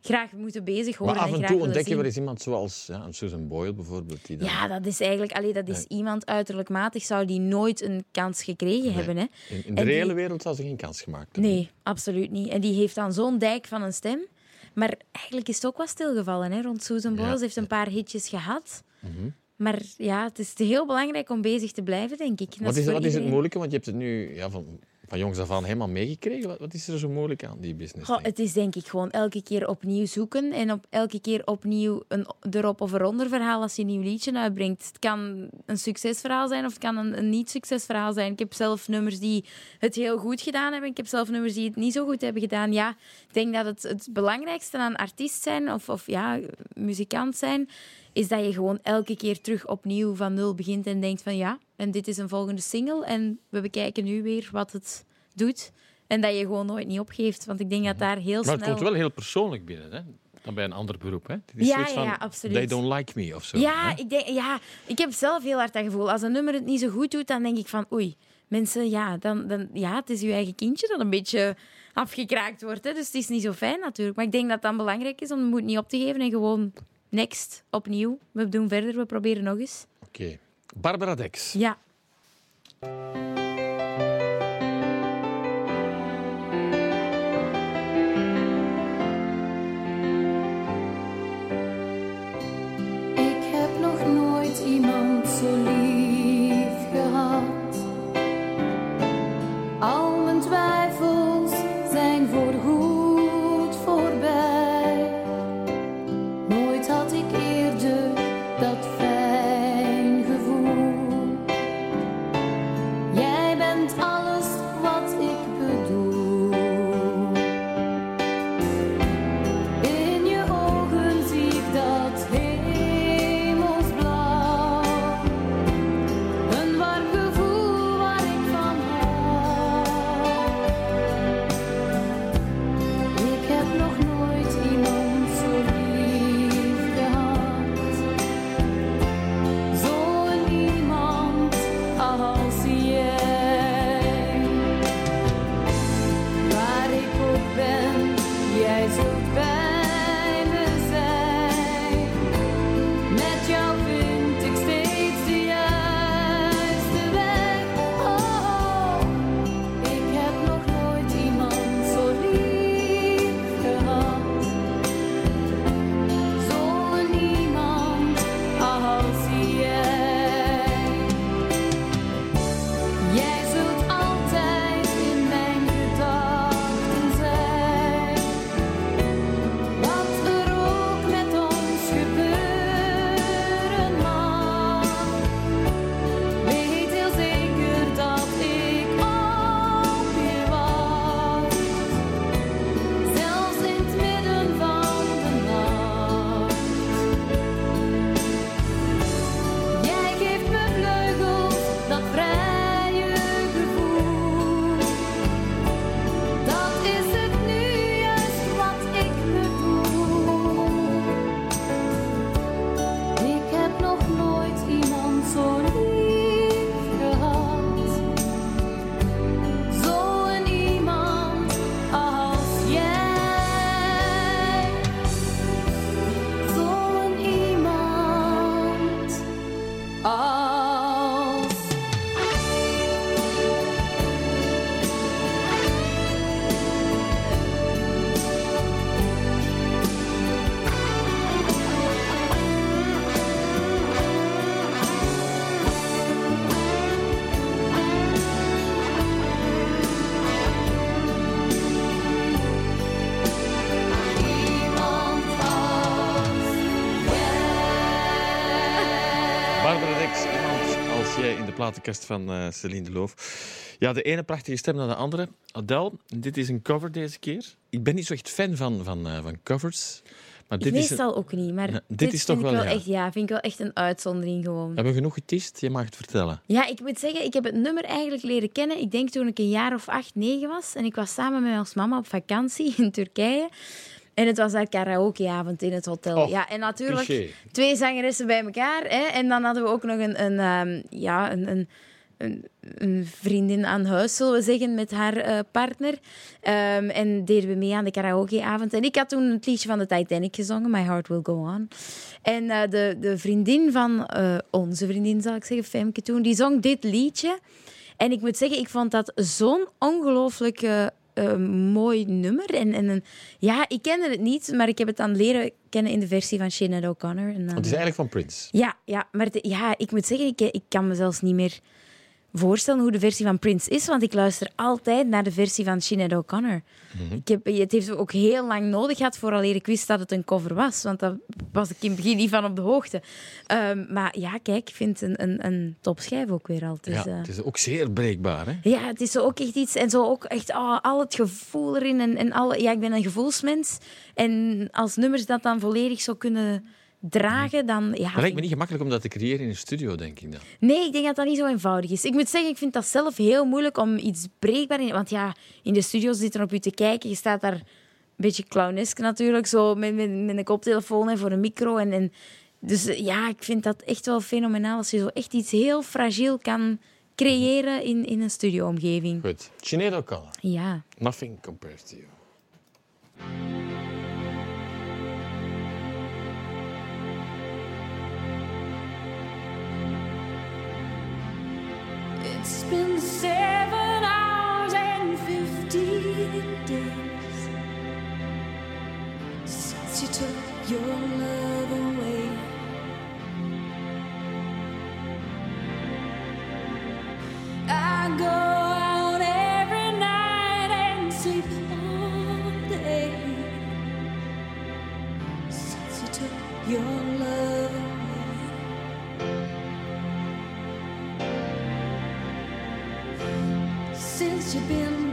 graag moeten bezig horen Mhm. Maar af en toe ontdek je wel eens iemand zoals ja, Susan Boyle bijvoorbeeld. Die dan, Ja, dat is eigenlijk... Allee, dat is iemand uiterlijkmatig zou die nooit een kans gekregen hebben. Hè. in, in de die- reële wereld zou ze geen kans gemaakt hebben. Nee, absoluut niet. En die heeft dan zo'n dijk van een stem. Maar eigenlijk is het ook wat stilgevallen hè, rond Susan Boyle. Ja. Ze heeft een paar hitjes gehad. Mhm. Maar ja, het is heel belangrijk om bezig te blijven, denk ik. Dat Wat is, wat is het moeilijke? Want je hebt het nu ja, van, van jongs af aan helemaal meegekregen. Wat, wat is er zo moeilijk aan die business? Goh, het is denk ik gewoon elke keer opnieuw zoeken en op elke keer opnieuw een erop of eronder verhaal als je een nieuw liedje uitbrengt. Het kan een succesverhaal zijn of het kan een, een niet-succesverhaal zijn. Ik heb zelf nummers die het heel goed gedaan hebben. Ik heb zelf nummers die het niet zo goed hebben gedaan. Ja, ik denk dat het, het belangrijkste aan artiest zijn of, of ja, muzikant zijn, is dat je gewoon elke keer terug opnieuw van nul begint en denkt van ja, en dit is een volgende single en we bekijken nu weer wat het doet. En dat je gewoon nooit niet opgeeft. Want ik denk dat daar heel maar snel... het komt wel heel persoonlijk binnen, hè? Dan bij een ander beroep. Hè? Het is Ja, van, ja, absoluut. They don't like me of zo. Ja, hè? ik denk, ja, ik heb zelf heel hard dat gevoel. Als een nummer het niet zo goed doet, dan denk ik van oei. Mensen, ja, dan, dan, ja, het is uw eigen kindje dat een beetje afgekraakt wordt. Hè. Dus het is niet zo fijn natuurlijk. Maar ik denk dat het dan belangrijk is om de moed niet op te geven en gewoon next, opnieuw. We doen verder, we proberen nog eens. Oké. Barbara Dex. Ja. Ik heb nog nooit iemand zo lief platenkast van eh Celine de Loof. Ja, de ene prachtige stem naar de andere. Adele, dit is een cover deze keer. Ik ben niet zo echt fan van, van, eh, van covers. Maar dit is een- meestal ook niet, maar Ja, dit, dit is vind toch wel ja. echt, ja, vind ik wel echt een uitzondering gewoon. Hebben we genoeg getist? Je mag het vertellen. Ja, ik moet zeggen, ik heb het nummer eigenlijk leren kennen. Ik denk toen ik een jaar of acht, negen was. En ik was samen met ons mama op vakantie <laughs> in Turkije. En het was daar karaokeavond in het hotel. Och, ja, en natuurlijk cliché. twee zangeressen bij elkaar. Hè. En dan hadden we ook nog een, een, ehm, ja, een, een, een, een vriendin aan huis, zullen we zeggen, met haar eh, partner. Ehm, en deden we mee aan de karaokeavond. En ik had toen het liedje van de Titanic gezongen, My Heart Will Go On. En eh, de, de vriendin van eh, onze vriendin, zal ik zeggen, Femke toen, die zong dit liedje. En ik moet zeggen, ik vond dat zo'n ongelooflijk eh, mooi nummer. En, en een, ja, ik kende het niet, maar ik heb het dan leren kennen in de versie van Sinead O'Connor. En dan, het is eigenlijk van Prince. ja, ja, maar het- ja, ik moet zeggen, ik, ik kan me zelfs niet meer voorstellen hoe de versie van Prince is, want ik luister altijd naar de versie van Sinead O'Connor. ik heb, het heeft ook heel lang nodig gehad vooraleer ik wist dat het een cover was, want daar was ik in het begin niet van op de hoogte. Ehm, maar ja, kijk, ik vind het een, een, een topschijf ook weer al. Dus, ja, eh, het is ook zeer breekbaar. Hè? ja, het is zo ook echt iets. En zo ook echt oh, al het gevoel erin. En, en alle, ja, ik ben een gevoelsmens. En als nummers dat dan volledig zo kunnen dragen, dan... Ja, Maar lijkt me niet gemakkelijk om dat te creëren in een studio, denk ik dan. Nee, ik denk dat dat niet zo eenvoudig is. Ik moet zeggen, ik vind dat zelf heel moeilijk om iets breekbaar in... Want ja, in de studio zitten op je te kijken. Je staat daar een beetje clownesk natuurlijk, zo met, met, met een koptelefoon en voor een micro. En, en, dus eh, ja, ik vind dat echt wel fenomenaal als je zo echt iets heel fragiel kan creëren in, in een studioomgeving. Goed. Sinead O'Connor. Ja. Nothing compares to you. It's been seven hours and fifteen days since you took your love away. I go out every night and sleep all day since you took your you been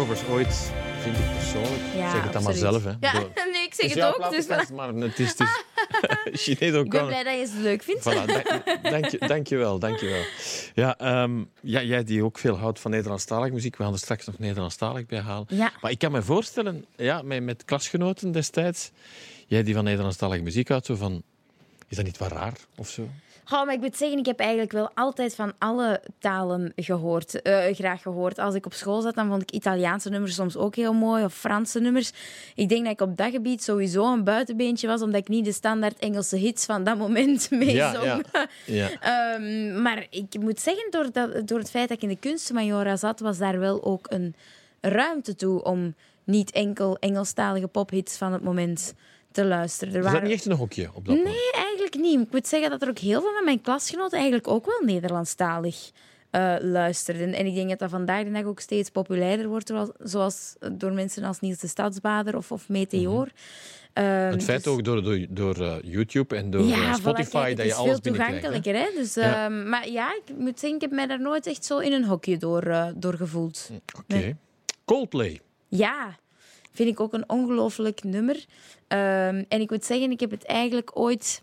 covers ooit, vind ik persoonlijk. Ja, zeg het dan maar zelf. Hè. Ja, Door- <laughs> nee, ik zeg Het is het jouw ook. Dus maar het is, het is- <laughs> <laughs> Sinead Ik ben blij dat je het leuk vindt. Voilà, dank, dank, je, dank je wel, dank je wel. Ja, ehm, ja, jij die ook veel houdt van Nederlandstalig muziek, we gaan er straks nog Nederlandstalig bij halen. Ja. Maar ik kan me voorstellen, ja, met, met klasgenoten destijds, jij die van Nederlandstalige muziek houdt, zo van, is dat niet wat raar of zo? Goh, maar ik moet zeggen, ik heb eigenlijk wel altijd van alle talen gehoord, eh, graag gehoord. Als ik op school zat, dan vond ik Italiaanse nummers soms ook heel mooi, of Franse nummers. Ik denk dat ik op dat gebied sowieso een buitenbeentje was, omdat ik niet de standaard Engelse hits van dat moment <laughs> meezong. Ja, ja. Ja. <laughs> Ehm, maar ik moet zeggen, door, dat, door het feit dat ik in de kunstmajora zat, was daar wel ook een ruimte toe om niet enkel Engelstalige pophits van het moment te luisteren. Er Is dat waren- niet echt een hokje op dat moment? Nee, eigenlijk niet. Ik moet zeggen dat er ook heel veel van mijn klasgenoten eigenlijk ook wel Nederlandstalig eh luisterden. En ik denk dat dat vandaag de dag ook steeds populairder wordt, zoals, door mensen als Niels de Stadsbader of, of Meteor. Mhm. Het feit dus- ook door, door, door eh, YouTube en door ja, eh, voilà, Spotify kijk, het dat je is alles veel binnenkrijgt. hè? toegankelijker. Hè? Dus, Ja. ehm, maar ja, ik moet zeggen, ik heb mij daar nooit echt zo in een hokje door, door gevoeld. Oké. Nee. Coldplay. Ja, vind ik ook een ongelooflijk nummer. Ehm, en ik moet zeggen, ik heb het eigenlijk ooit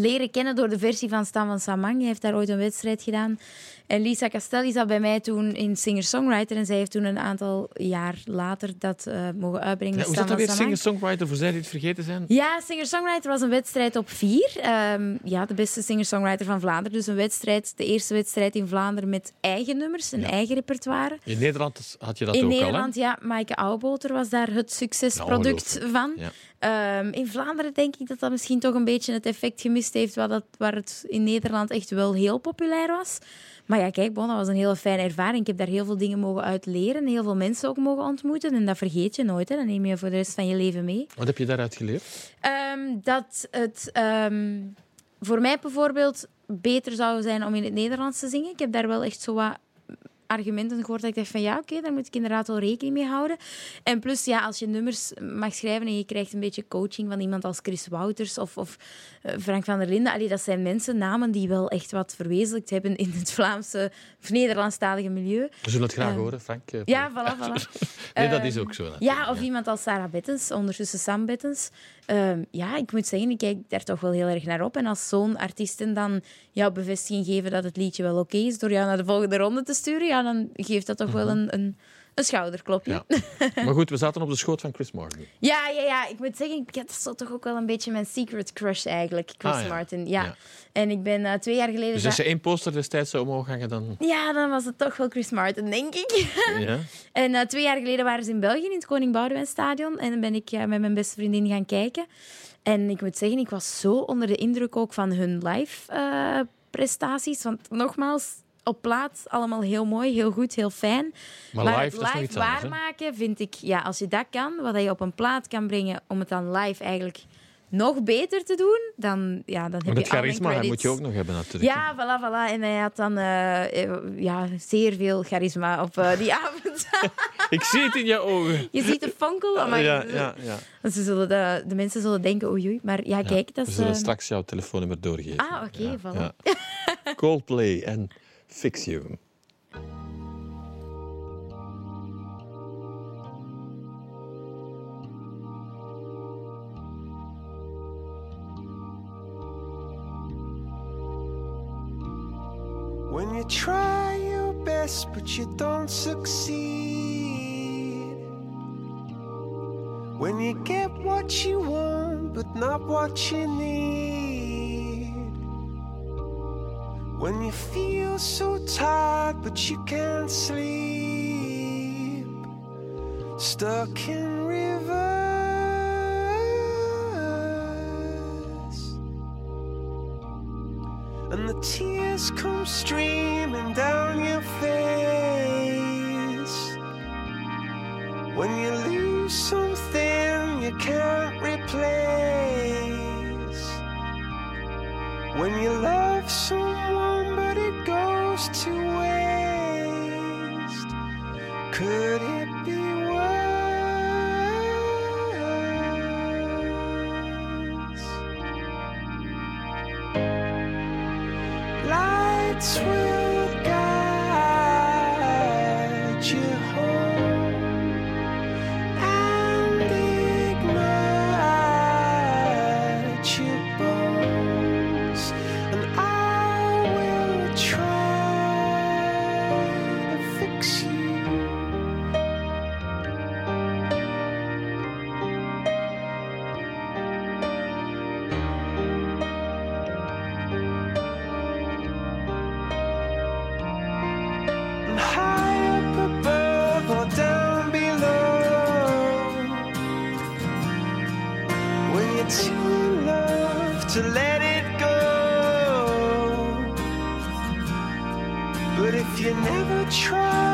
leren kennen door de versie van Stan van Samang. Hij heeft daar ooit een wedstrijd gedaan. En Lisa Castelli zat bij mij toen in singer-songwriter. En zij heeft toen een aantal jaar later dat eh, mogen uitbrengen. Ja, hoe zat dat weer? Singer-songwriter, voor zij die het vergeten zijn? Ja, singer-songwriter was een wedstrijd op vier. Ehm, ja, de beste singer-songwriter van Vlaanderen. Dus een wedstrijd, de eerste wedstrijd in Vlaanderen met eigen nummers, een Ja. eigen repertoire. In Nederland had je dat in ook Nederland, ja, Maaike Ouwboter was daar het succesproduct Nou, van. Ja. Ehm, in Vlaanderen denk ik dat dat misschien toch een beetje het effect gemist heeft waar, dat, waar het in Nederland echt wel heel populair was. Maar ja, kijk, bon, dat was een hele fijne ervaring. Ik heb daar heel veel dingen mogen uit leren, heel veel mensen ook mogen ontmoeten. En dat vergeet je nooit, hè. dat neem je voor de rest van je leven mee. Wat heb je daaruit geleerd? Ehm, dat het ehm, voor mij bijvoorbeeld beter zou zijn om in het Nederlands te zingen. Ik heb daar wel echt zo wat argumenten gehoord dat ik dacht van ja, oké, daar moet ik inderdaad wel rekening mee houden. En plus, ja, als je nummers mag schrijven en je krijgt een beetje coaching van iemand als Chris Wouters of, of eh, Frank van der Linden, allee, dat zijn mensen, namen die wel echt wat verwezenlijkt hebben in het Vlaamse of Nederlandstalige milieu. We zullen het graag Ehm, horen, Frank. eh, Ja, <laughs> voilà, voilà. Nee, dat Ehm, is ook zo. natuurlijk. Ja, of iemand als Sarah Bettens, ondertussen Sam Bettens. Ehm, ja, ik moet zeggen, ik kijk daar toch wel heel erg naar op. En als zo'n artiesten dan jouw bevestiging geven dat het liedje wel oké is, door jou naar de volgende ronde te sturen, ja, dan geeft dat toch wel een, een, een schouderklopje. Mhm. Ja. <laughs> Maar goed, we zaten op de schoot van Chris Martin. Ja, ja, ja. Ik moet zeggen, ik- dat is toch ook wel een beetje mijn secret crush eigenlijk, Chris Ah, ja. Martin. Ja. Ja. En ik ben eh, twee jaar geleden... Dus als je één poster destijds zou omhoog hangen, dan... Ja, dan was het toch wel Chris Martin, denk ik. Ja. <laughs> En eh, twee jaar geleden waren ze in België in het Koning Boudewijn Stadion. En dan ben ik eh, met mijn beste vriendin gaan kijken. En ik moet zeggen, ik was zo onder de indruk ook van hun live prestaties. Want nogmaals, op plaats allemaal heel mooi, heel goed, heel fijn. Maar Maar, live, het live anders. waarmaken vind ik, ja, als je dat kan, wat je op een plaat kan brengen om het dan live eigenlijk nog beter te doen, dan, ja, dan heb je charisma moet je ook nog hebben, natuurlijk. Ja, voilà, voilà. En hij had dan eh, eh, ja, zeer veel charisma op eh, die <laughs> avond. Ik zie het in je ogen. Je ziet de fonkel. Maar ja, ja, ja. Ze zullen de, de mensen zullen denken, oei, oei. Maar ja, kijk, dat We is... zullen eh, straks jouw telefoonnummer doorgeven. Ah, oké, voilà. Coldplay en Fix You. When you try your best but you don't succeed. When you get what you want but not what you need. When you feel so tired but you can't sleep. Stuck in reverse. and the tears come streaming down your face. When you lose something you can't replace. When you love too in love to let it go. But if you never try,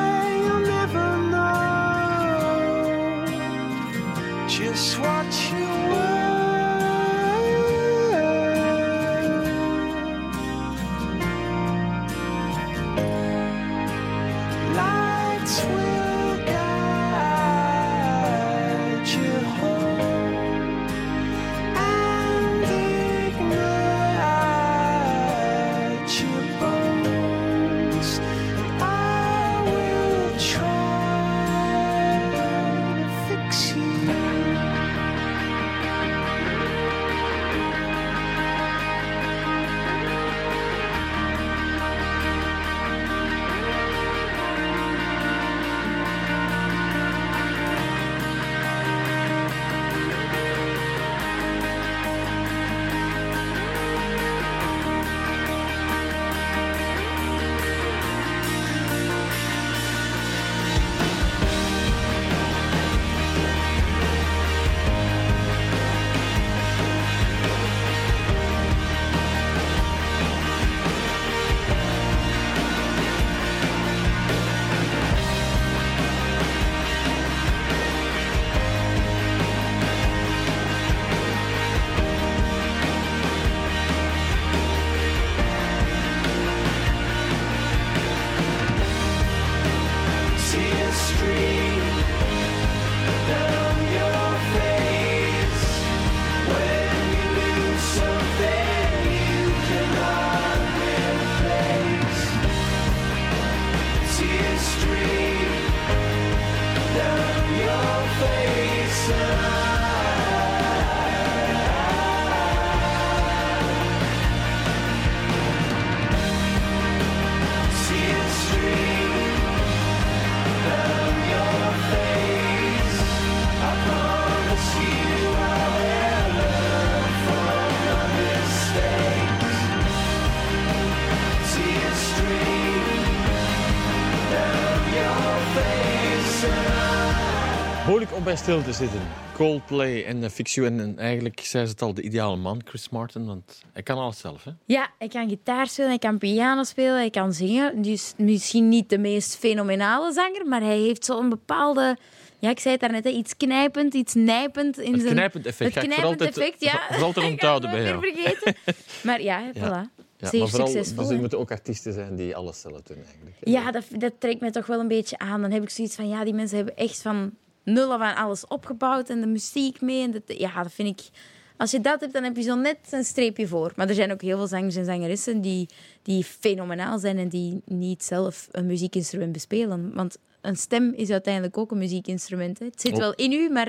bij stil te zitten. Coldplay en uh, Fix You. En, en eigenlijk zei ze het al, de ideale man, Chris Martin. Want hij kan alles zelf, hè? Ja, hij kan gitaar spelen, hij kan piano spelen, hij kan zingen. Dus misschien niet de meest fenomenale zanger, maar hij heeft zo'n bepaalde... Ja, ik zei het daarnet, hè, iets knijpend, iets nijpend. In Het zijn... knijpend effect. Het knijpend altijd- effect, ja. <laughs> Vooral te <laughs> Ik ga onthouden bij jou. vergeten. <laughs> Maar ja, Ja. voilà. Ja, Zeer maar vooral, succesvol. Dus er moeten ook artiesten zijn die alles zelf doen, eigenlijk. Ja, dat, dat trekt mij toch wel een beetje aan. Dan heb ik zoiets van, ja, die mensen hebben echt van nul af aan alles opgebouwd en de muziek mee. En dat, ja, dat vind ik... Als je dat hebt, dan heb je zo net een streepje voor. Maar er zijn ook heel veel zangers en zangeressen die, die fenomenaal zijn en die niet zelf een muziekinstrument bespelen. Want een stem is uiteindelijk ook een muziekinstrument. Hè. Het zit Ook. wel in u, maar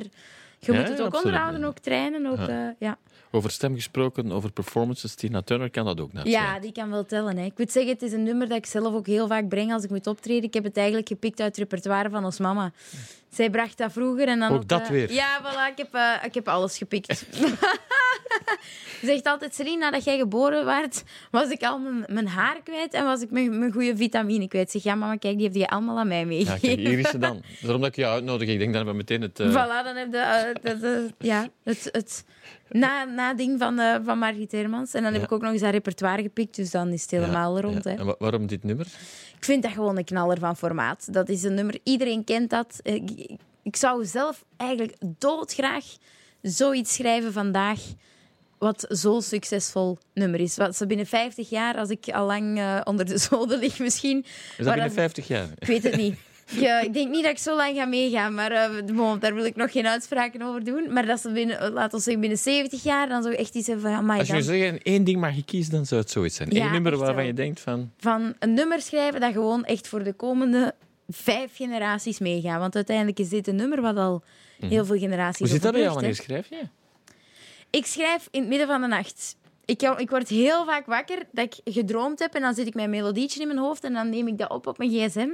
je Ja, moet het ook absoluut, onderhouden, ook trainen. Ook, Ja. eh, ja. Over stem gesproken, over performances. Tina Turner kan dat ook net Ja, die kan wel tellen. Hè. Ik moet zeggen, het is een nummer dat ik zelf ook heel vaak breng als ik moet optreden. Ik heb het eigenlijk gepikt uit het repertoire van ons mama. Zij bracht dat vroeger en dan Ook dat de- weer? Ja, voilà, ik heb, eh, ik heb alles gepikt. Ze <laughs> zegt altijd, Celine, nadat jij geboren werd, was ik al mijn, mijn haar kwijt en was ik mijn, mijn goede vitamine kwijt. Zeg, ja mama, kijk, die heeft je allemaal aan mij Ja, meegegeven. kijk, hier is ze dan. Daarom <laughs> dat ik je uitnodig. Ik denk dat we meteen het... eh, Voilà, dan heb je eh, dat, ja, het, het na, na ding van, eh, van Margriet Hermans. En dan heb Ja. ik ook nog eens haar repertoire gepikt, dus dan is het helemaal ja, rond. ja. Hè. En wa- waarom dit nummer? Ik vind dat gewoon een knaller van formaat. Dat is een nummer, iedereen kent dat. Ik, zou zelf eigenlijk doodgraag zoiets schrijven vandaag wat zo'n succesvol nummer is. Wat ze binnen 50 jaar, als ik al lang eh, onder de zoden lig misschien... Is dat binnen dan- 50 jaar? Ik weet het niet. <laughs> Ik, eh, ik denk niet dat ik zo lang ga meegaan, maar eh, bon, daar wil ik nog geen uitspraken over doen. Maar dat ze binnen, laten we zeggen, binnen 70 jaar dan zou ik echt iets hebben van... Als je dan- zeggen, één ding mag je kiezen, dan zou het zoiets zijn. Ja, Eén nummer waarvan wel. je denkt van... van een nummer schrijven dat gewoon echt voor de komende vijf generaties meegaat. Want uiteindelijk is dit een nummer wat al heel veel generaties Mhm. Hoe zit dat bij jou? Wanneer schrijf je? Ik schrijf in het midden van de nacht. Ik, ik word heel vaak wakker dat ik gedroomd heb en dan zit ik mijn melodietje in mijn hoofd en dan neem ik dat op op mijn gsm.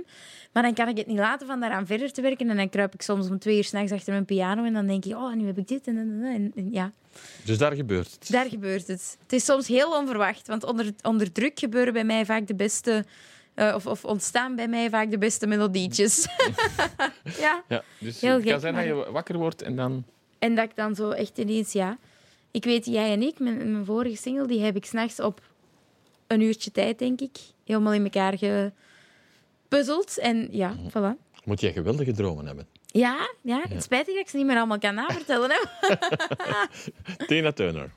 Maar dan kan ik het niet laten van daaraan verder te werken en dan kruip ik soms om twee uur s'nachts achter mijn piano en dan denk ik, oh, nu heb ik dit en, en, en ja. Dus daar gebeurt het. Daar gebeurt het. Het is soms heel onverwacht, want onder, onder druk gebeuren bij mij vaak de beste... eh, of, of ontstaan bij mij vaak de beste melodietjes. <laughs> ja. Ja, dus Heel het kan gek, zijn dat je wakker wordt en dan... En dat ik dan zo echt ineens, ja... Ik weet, jij en ik, mijn, mijn vorige single, die heb ik s'nachts op een uurtje tijd, denk ik, helemaal in elkaar gepuzzeld. En ja, voilà. Moet jij geweldige dromen hebben. Ja, ja, het spijt dat ik ze niet meer allemaal kan navertellen. Hè. <laughs> Tina Turner.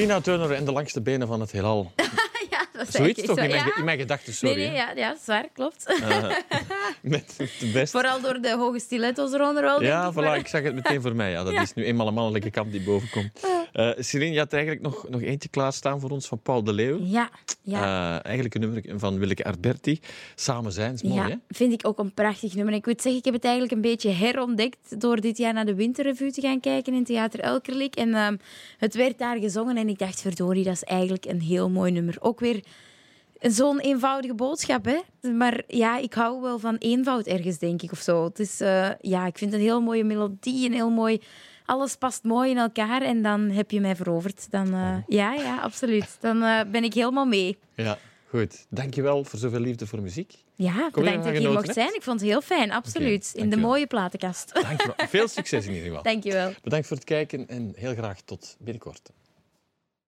Tina Turner en de langste benen van het heelal. <laughs> ja, dat Zoiets toch? zo, In mijn, ja. mijn gedachten, sorry. Nee, ja, ja, zwaar, klopt. <laughs> Met de beste. Vooral door de hoge stiletto's eronder wel, Ja, ik. voilà, maar- ik zag het meteen voor mij. Ja, dat <laughs> is nu eenmaal een mannelijke kant die boven komt. Eh Celine, je had eigenlijk nog, nog eentje klaarstaan voor ons van Paul de Leeuw. Ja, ja. Eh, eigenlijk een nummer van Willeke Alberti. Samen zijn is mooi, ja, hè? vind ik ook een prachtig nummer. Ik moet zeggen, ik heb het eigenlijk een beetje herontdekt door dit jaar naar de Winterrevue te gaan kijken in Theater Elkerlijk. En ehm, het werd daar gezongen en ik dacht, verdorie, dat is eigenlijk een heel mooi nummer. Ook weer zo'n eenvoudige boodschap, hè. Maar ja, ik hou wel van eenvoud ergens, denk ik, of zo. Het is, eh, ja, ik vind het een heel mooie melodie, een heel mooi... Alles past mooi in elkaar en dan heb je mij veroverd. Dan, eh, ja, ja, absoluut. Dan eh, ben ik helemaal mee. Ja, goed. Dankjewel voor zoveel liefde voor muziek. Ja, je bedankt ervan dat ik hier mocht zijn. Ik vond het heel fijn, absoluut. in de mooie platenkast. Dankjewel. Veel succes in ieder geval. <laughs> Dankjewel. Bedankt voor het kijken en heel graag tot binnenkort.